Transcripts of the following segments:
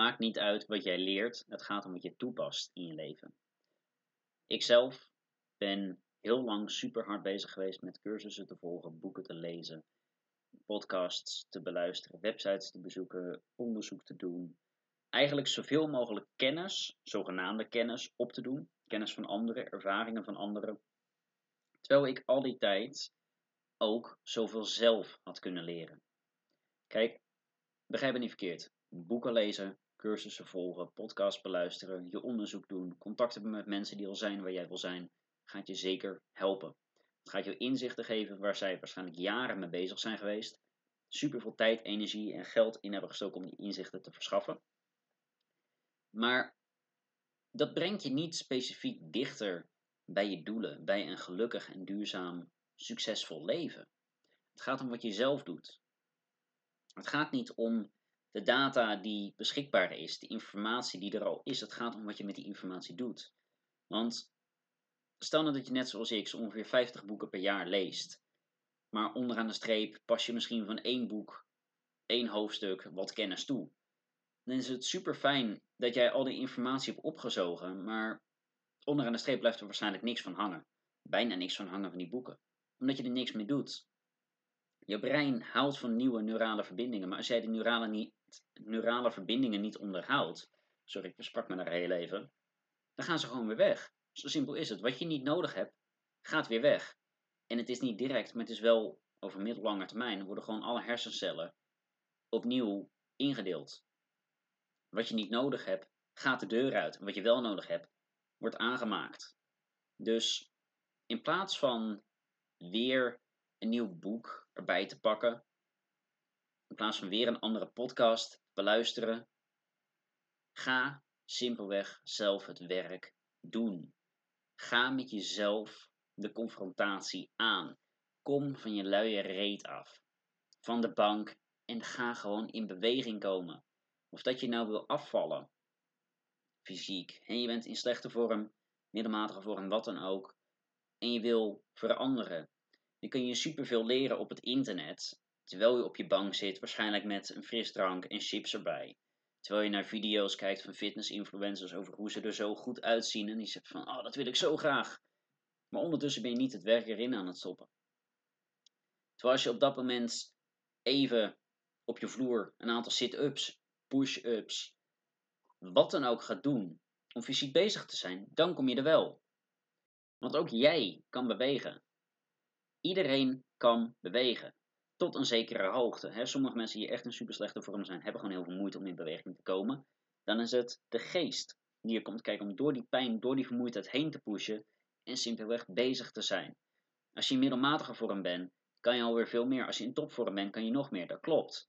maakt niet uit wat jij leert, het gaat om wat je toepast in je leven. Ikzelf ben heel lang super hard bezig geweest met cursussen te volgen, boeken te lezen, podcasts te beluisteren, websites te bezoeken, onderzoek te doen. Eigenlijk zoveel mogelijk kennis, zogenaamde kennis, op te doen. Kennis van anderen, ervaringen van anderen. Terwijl ik al die tijd ook zoveel zelf had kunnen leren. Kijk, begrijp me niet verkeerd. Boeken lezen, cursussen volgen, podcasts beluisteren, je onderzoek doen, contact hebben met mensen die al zijn waar jij wil zijn, gaat je zeker helpen. Het gaat je inzichten geven waar zij waarschijnlijk jaren mee bezig zijn geweest. Super veel tijd, energie en geld in hebben gestoken om die inzichten te verschaffen. Maar dat brengt je niet specifiek dichter bij je doelen, bij een gelukkig en duurzaam, succesvol leven. Het gaat om wat je zelf doet. Het gaat niet om de data die beschikbaar is, de informatie die er al is. Het gaat om wat je met die informatie doet. Want stel nou dat je net zoals ik ongeveer 50 boeken per jaar leest. Maar onderaan de streep pas je misschien van één boek, één hoofdstuk, wat kennis toe. Dan is het super fijn dat jij al die informatie hebt opgezogen, maar onderaan de streep blijft er waarschijnlijk niks van hangen. Bijna niks van hangen van die boeken. Omdat je er niks mee doet. Je brein houdt van nieuwe neurale verbindingen, maar als jij de neurale, niet, neurale verbindingen niet onderhoudt, sorry, ik versprak me daar heel even, dan gaan ze gewoon weer weg. Zo simpel is het. Wat je niet nodig hebt, gaat weer weg. En het is niet direct, maar het is wel over middellange termijn, worden gewoon alle hersencellen opnieuw ingedeeld. Wat je niet nodig hebt, gaat de deur uit. En wat je wel nodig hebt, wordt aangemaakt. Dus in plaats van weer een nieuw boek erbij te pakken, in plaats van weer een andere podcast beluisteren, ga simpelweg zelf het werk doen. Ga met jezelf de confrontatie aan. Kom van je luie reet af. Van de bank en ga gewoon in beweging komen. Of dat je nou wil afvallen, fysiek, en je bent in slechte vorm, middelmatige vorm, wat dan ook, en je wil veranderen, dan kun je superveel leren op het internet, terwijl je op je bank zit, waarschijnlijk met een frisdrank en chips erbij. Terwijl je naar video's kijkt van fitness-influencers over hoe ze er zo goed uitzien en die zegt van, oh, dat wil ik zo graag. Maar ondertussen ben je niet het werk erin aan het stoppen. Terwijl als je op dat moment even op je vloer een aantal sit-ups, push-ups, wat dan ook gaat doen om fysiek bezig te zijn, dan kom je er wel. Want ook jij kan bewegen. Iedereen kan bewegen. Tot een zekere hoogte. Sommige mensen die echt een super slechte vorm zijn, hebben gewoon heel veel moeite om in beweging te komen. Dan is het de geest die er komt kijken om door die pijn, door die vermoeidheid heen te pushen en simpelweg bezig te zijn. Als je in middelmatige vorm bent, kan je alweer veel meer. Als je in topvorm bent, kan je nog meer. Dat klopt.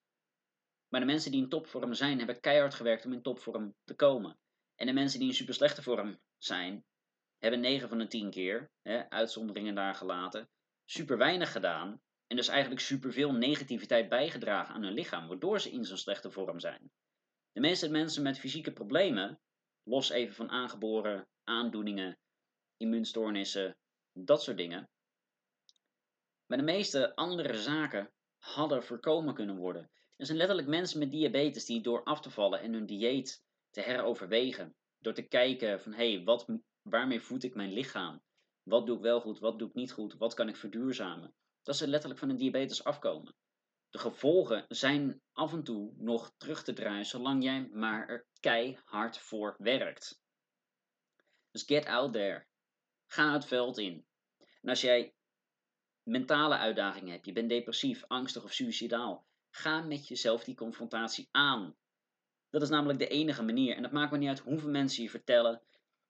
Maar de mensen die in topvorm zijn, hebben keihard gewerkt om in topvorm te komen. En de mensen die in super slechte vorm zijn, hebben 9 van de 10 keer, hè, uitzonderingen daar gelaten, super weinig gedaan. En dus eigenlijk superveel negativiteit bijgedragen aan hun lichaam, waardoor ze in zo'n slechte vorm zijn. De meeste mensen met fysieke problemen, los even van aangeboren aandoeningen, immuunstoornissen, dat soort dingen. Maar de meeste andere zaken hadden voorkomen kunnen worden. Er zijn letterlijk mensen met diabetes die door af te vallen en hun dieet te heroverwegen, door te kijken van hé, hey, wat, waarmee voed ik mijn lichaam? Wat doe ik wel goed, wat doe ik niet goed, wat kan ik verduurzamen? Dat ze letterlijk van een diabetes afkomen. De gevolgen zijn af en toe nog terug te draaien, zolang jij maar er keihard voor werkt. Dus get out there. Ga het veld in. En als jij mentale uitdagingen hebt, je bent depressief, angstig of suicidaal, ga met jezelf die confrontatie aan. Dat is namelijk de enige manier. En dat maakt me niet uit hoeveel mensen je vertellen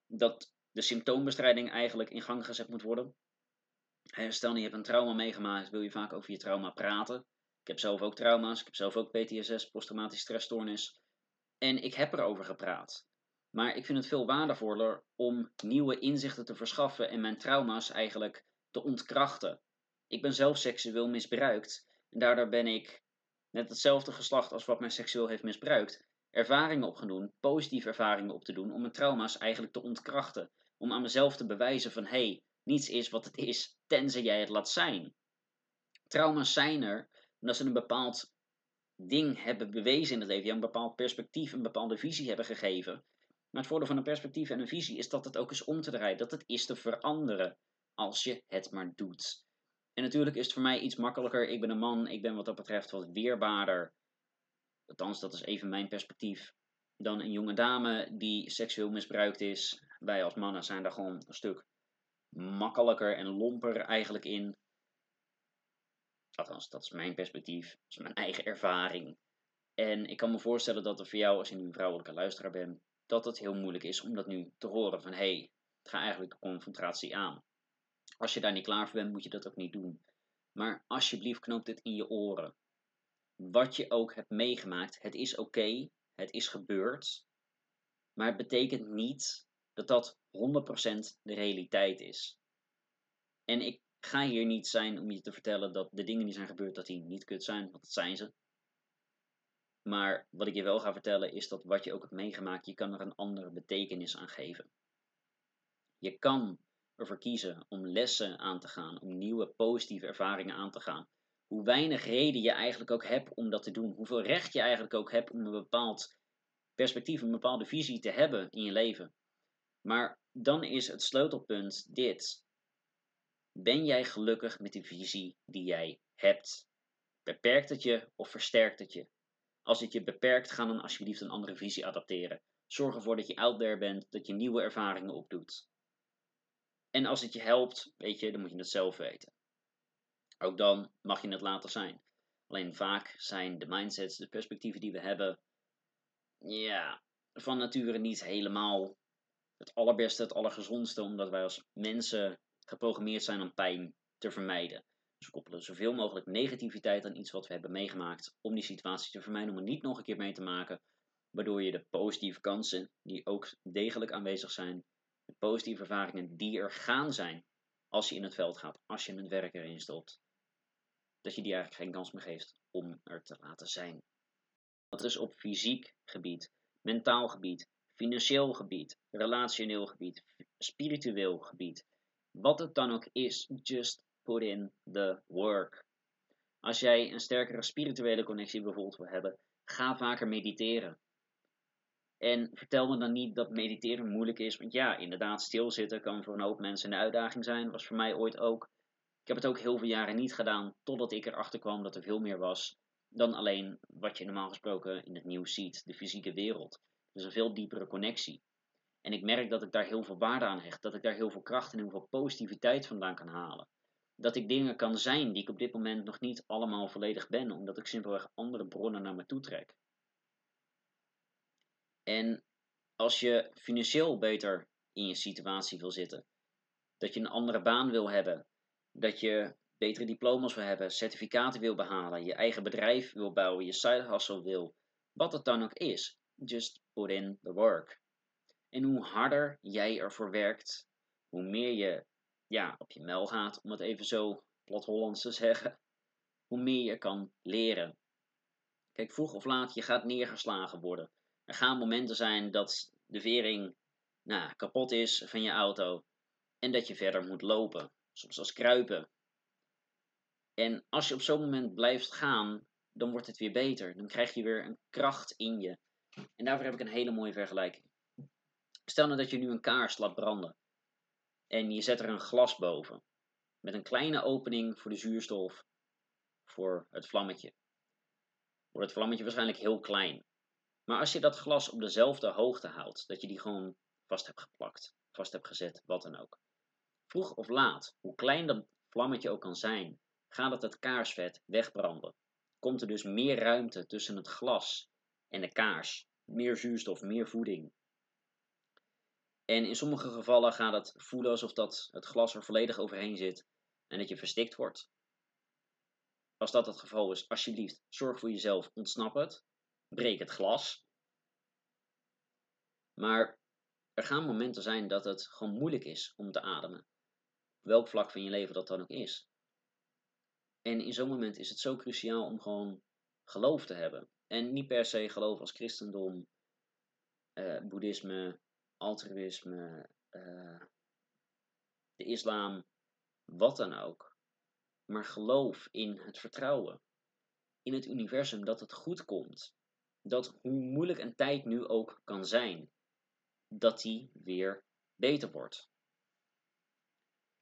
dat de symptoombestrijding eigenlijk in gang gezet moet worden. Stel je hebt een trauma meegemaakt, wil je vaak over je trauma praten. Ik heb zelf ook trauma's, ik heb zelf ook PTSS, posttraumatische stressstoornis. En ik heb erover gepraat. Maar ik vind het veel waardevoller om nieuwe inzichten te verschaffen en mijn trauma's eigenlijk te ontkrachten. Ik ben zelf seksueel misbruikt en daardoor ben ik net hetzelfde geslacht als wat mij seksueel heeft misbruikt, ervaringen op gaan doen, positieve ervaringen op te doen, om mijn trauma's eigenlijk te ontkrachten. Om aan mezelf te bewijzen van hé, hey, niets is wat het is, tenzij jij het laat zijn. Trauma's zijn er omdat ze een bepaald ding hebben bewezen in het leven, je een bepaald perspectief, een bepaalde visie hebben gegeven. Maar het voordeel van een perspectief en een visie is dat het ook is om te draaien, dat het is te veranderen als je het maar doet. En natuurlijk is het voor mij iets makkelijker. Ik ben een man, ik ben wat dat betreft wat weerbaarder. Althans, dat is even mijn perspectief. Dan een jonge dame die seksueel misbruikt is. Wij als mannen zijn daar gewoon een stuk makkelijker en lomper eigenlijk in. Althans, dat is mijn perspectief. Dat is mijn eigen ervaring. En ik kan me voorstellen dat het voor jou, als je nu een vrouwelijke luisteraar bent, dat het heel moeilijk is om dat nu te horen. Van hé, hey, ga eigenlijk de confrontatie aan. Als je daar niet klaar voor bent, moet je dat ook niet doen. Maar alsjeblieft, knoop dit in je oren. Wat je ook hebt meegemaakt, het is oké, het is gebeurd. Maar het betekent niet dat dat 100% de realiteit is. En ik ga hier niet zijn om je te vertellen dat de dingen die zijn gebeurd, dat die niet kut zijn, want dat zijn ze. Maar wat ik je wel ga vertellen is dat wat je ook hebt meegemaakt, je kan er een andere betekenis aan geven. Je kan ervoor kiezen om lessen aan te gaan, om nieuwe positieve ervaringen aan te gaan. Hoe weinig reden je eigenlijk ook hebt om dat te doen. Hoeveel recht je eigenlijk ook hebt om een bepaald perspectief, een bepaalde visie te hebben in je leven. Maar dan is het sleutelpunt dit. Ben jij gelukkig met de visie die jij hebt? Beperkt het je of versterkt het je? Als het je beperkt, ga dan alsjeblieft een andere visie adapteren. Zorg ervoor dat je out there bent, dat je nieuwe ervaringen opdoet. En als het je helpt, weet je, dan moet je het zelf weten. Ook dan mag je het laten zijn. Alleen vaak zijn de mindsets, de perspectieven die we hebben, ja, van nature niet helemaal het allerbeste, het allergezondste, omdat wij als mensen geprogrammeerd zijn om pijn te vermijden. Dus we koppelen zoveel mogelijk negativiteit aan iets wat we hebben meegemaakt om die situatie te vermijden, om het niet nog een keer mee te maken, waardoor je de positieve kansen, die ook degelijk aanwezig zijn, de positieve ervaringen die er gaan zijn als je in het veld gaat, als je het werk erin stopt, dat je die eigenlijk geen kans meer geeft om er te laten zijn. Dat is op fysiek gebied, mentaal gebied, financieel gebied, relationeel gebied, spiritueel gebied. Wat het dan ook is, just put in the work. Als jij een sterkere spirituele connectie bijvoorbeeld wil hebben, ga vaker mediteren. En vertel me dan niet dat mediteren moeilijk is, want ja, inderdaad, stilzitten kan voor een hoop mensen een uitdaging zijn. Was voor mij ooit ook. Ik heb het ook heel veel jaren niet gedaan, totdat ik erachter kwam dat er veel meer was dan alleen wat je normaal gesproken in het nieuws ziet, de fysieke wereld. Dus een veel diepere connectie. En ik merk dat ik daar heel veel waarde aan hecht, dat ik daar heel veel kracht en heel veel positiviteit vandaan kan halen. Dat ik dingen kan zijn die ik op dit moment nog niet allemaal volledig ben, omdat ik simpelweg andere bronnen naar me toe trek. En als je financieel beter in je situatie wil zitten, dat je een andere baan wil hebben, dat je betere diploma's wil hebben, certificaten wil behalen, je eigen bedrijf wil bouwen, je side hustle wil, wat het dan ook is, just put in the work. En hoe harder jij ervoor werkt, hoe meer je ja, op je mel gaat, om het even zo plat Hollands te zeggen, hoe meer je kan leren. Kijk, vroeg of laat, je gaat neergeslagen worden. Er gaan momenten zijn dat de vering nou, kapot is van je auto en dat je verder moet lopen, soms als kruipen. En als je op zo'n moment blijft gaan, dan wordt het weer beter. Dan krijg je weer een kracht in je. En daarvoor heb ik een hele mooie vergelijking. Stel nou dat je nu een kaars laat branden en je zet er een glas boven met een kleine opening voor de zuurstof voor het vlammetje. Wordt het vlammetje waarschijnlijk heel klein. Maar als je dat glas op dezelfde hoogte houdt, dat je die gewoon vast hebt geplakt, vast hebt gezet, wat dan ook. Vroeg of laat, hoe klein dat vlammetje ook kan zijn, gaat het het kaarsvet wegbranden. Komt er dus meer ruimte tussen het glas en de kaars. Meer zuurstof, meer voeding. En in sommige gevallen gaat het voelen alsof dat het glas er volledig overheen zit en dat je verstikt wordt. Als dat het geval is, alsjeblieft, zorg voor jezelf, ontsnap het breek het glas. Maar er gaan momenten zijn dat het gewoon moeilijk is om te ademen. Op welk vlak van je leven dat dan ook is. En in zo'n moment is het zo cruciaal om gewoon geloof te hebben. En niet per se geloof als christendom, eh, boeddhisme, altruïsme, eh, de islam, wat dan ook. Maar geloof in het vertrouwen. in het universum dat het goed komt. Dat hoe moeilijk een tijd nu ook kan zijn, dat die weer beter wordt.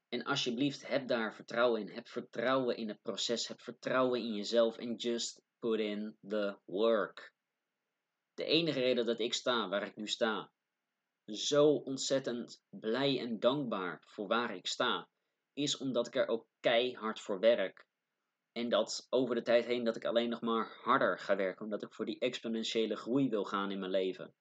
En alsjeblieft, heb daar vertrouwen in. Heb vertrouwen in het proces. Heb vertrouwen in jezelf. En just put in the work. De enige reden dat ik sta waar ik nu sta, zo ontzettend blij en dankbaar voor waar ik sta, is omdat ik er ook keihard voor werk. En dat over de tijd heen dat ik alleen nog maar harder ga werken, omdat ik voor die exponentiële groei wil gaan in mijn leven.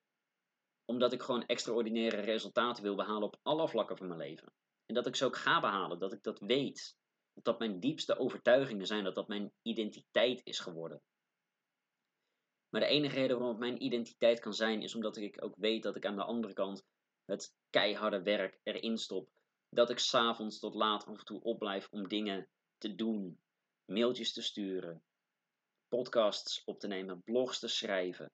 Omdat ik gewoon extraordinaire resultaten wil behalen op alle vlakken van mijn leven. En dat ik ze ook ga behalen, dat ik dat weet. Dat dat mijn diepste overtuigingen zijn, dat dat mijn identiteit is geworden. Maar de enige reden waarom het mijn identiteit kan zijn, is omdat ik ook weet dat ik aan de andere kant het keiharde werk erin stop. Dat ik s'avonds tot laat af en toe opblijf om dingen te doen. Mailtjes te sturen, podcasts op te nemen, blogs te schrijven,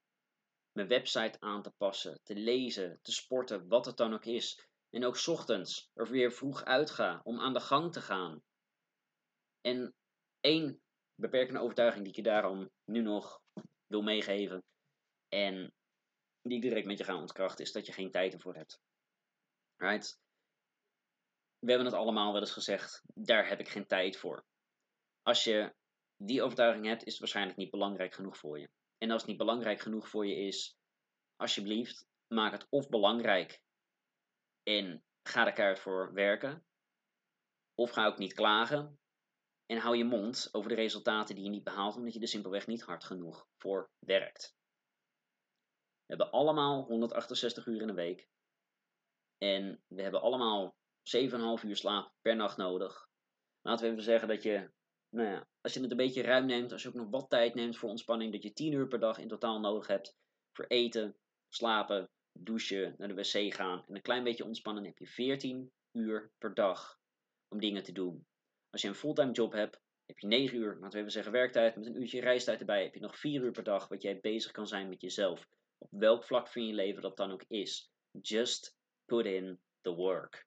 mijn website aan te passen, te lezen, te sporten, wat het dan ook is. En ook ochtends er weer vroeg uitga om aan de gang te gaan. En één beperkende overtuiging die ik je daarom nu nog wil meegeven. En die ik direct met je ga ontkrachten, is dat je geen tijd ervoor hebt. Right? We hebben het allemaal wel eens gezegd, daar heb ik geen tijd voor. Als je die overtuiging hebt, is het waarschijnlijk niet belangrijk genoeg voor je. En als het niet belangrijk genoeg voor je is, alsjeblieft, maak het of belangrijk en ga er keihard voor werken. Of ga ook niet klagen en hou je mond over de resultaten die je niet behaalt, omdat je er simpelweg niet hard genoeg voor werkt. We hebben allemaal 168 uur in de week. En we hebben allemaal 7,5 uur slaap per nacht nodig. Laten we even zeggen dat je, nou ja, als je het een beetje ruim neemt, als je ook nog wat tijd neemt voor ontspanning, dat je 10 uur per dag in totaal nodig hebt voor eten, slapen, douchen, naar de wc gaan en een klein beetje ontspannen, heb je 14 uur per dag om dingen te doen. Als je een fulltime job hebt, heb je 9 uur, laten we even zeggen werktijd, met een uurtje reistijd erbij, heb je nog 4 uur per dag wat jij bezig kan zijn met jezelf. Op welk vlak van je leven dat dan ook is. Just put in the work.